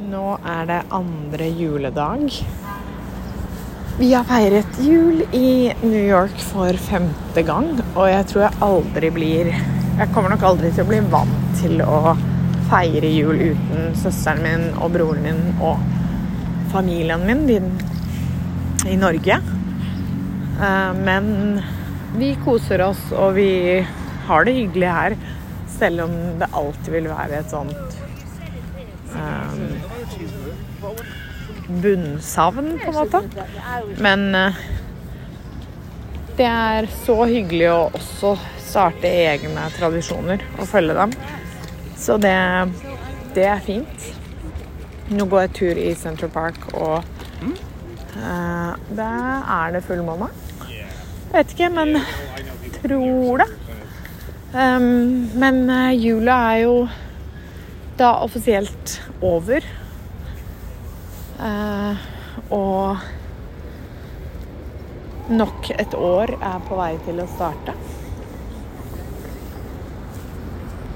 Nå er det andre juledag. Vi har feiret jul i New York for femte gang, og jeg tror jeg aldri blir Jeg kommer nok aldri til å bli vant til å feire jul uten søsteren min og broren min og familien min i, i Norge. Eh, Men vi koser oss, og vi har det hyggelig her, selv om det alltid vil være et sånt bunnsavn, på en måte. Men eh, det er så hyggelig å også starte egne tradisjoner og følge dem. Så det, det er fint. Nå går jeg tur i Central Park, og uh, der er det fullmåne. Vet ikke, men tror det. Um, men uh, jula er jo da offisielt over. Eh, og nok et år er på vei til å starte.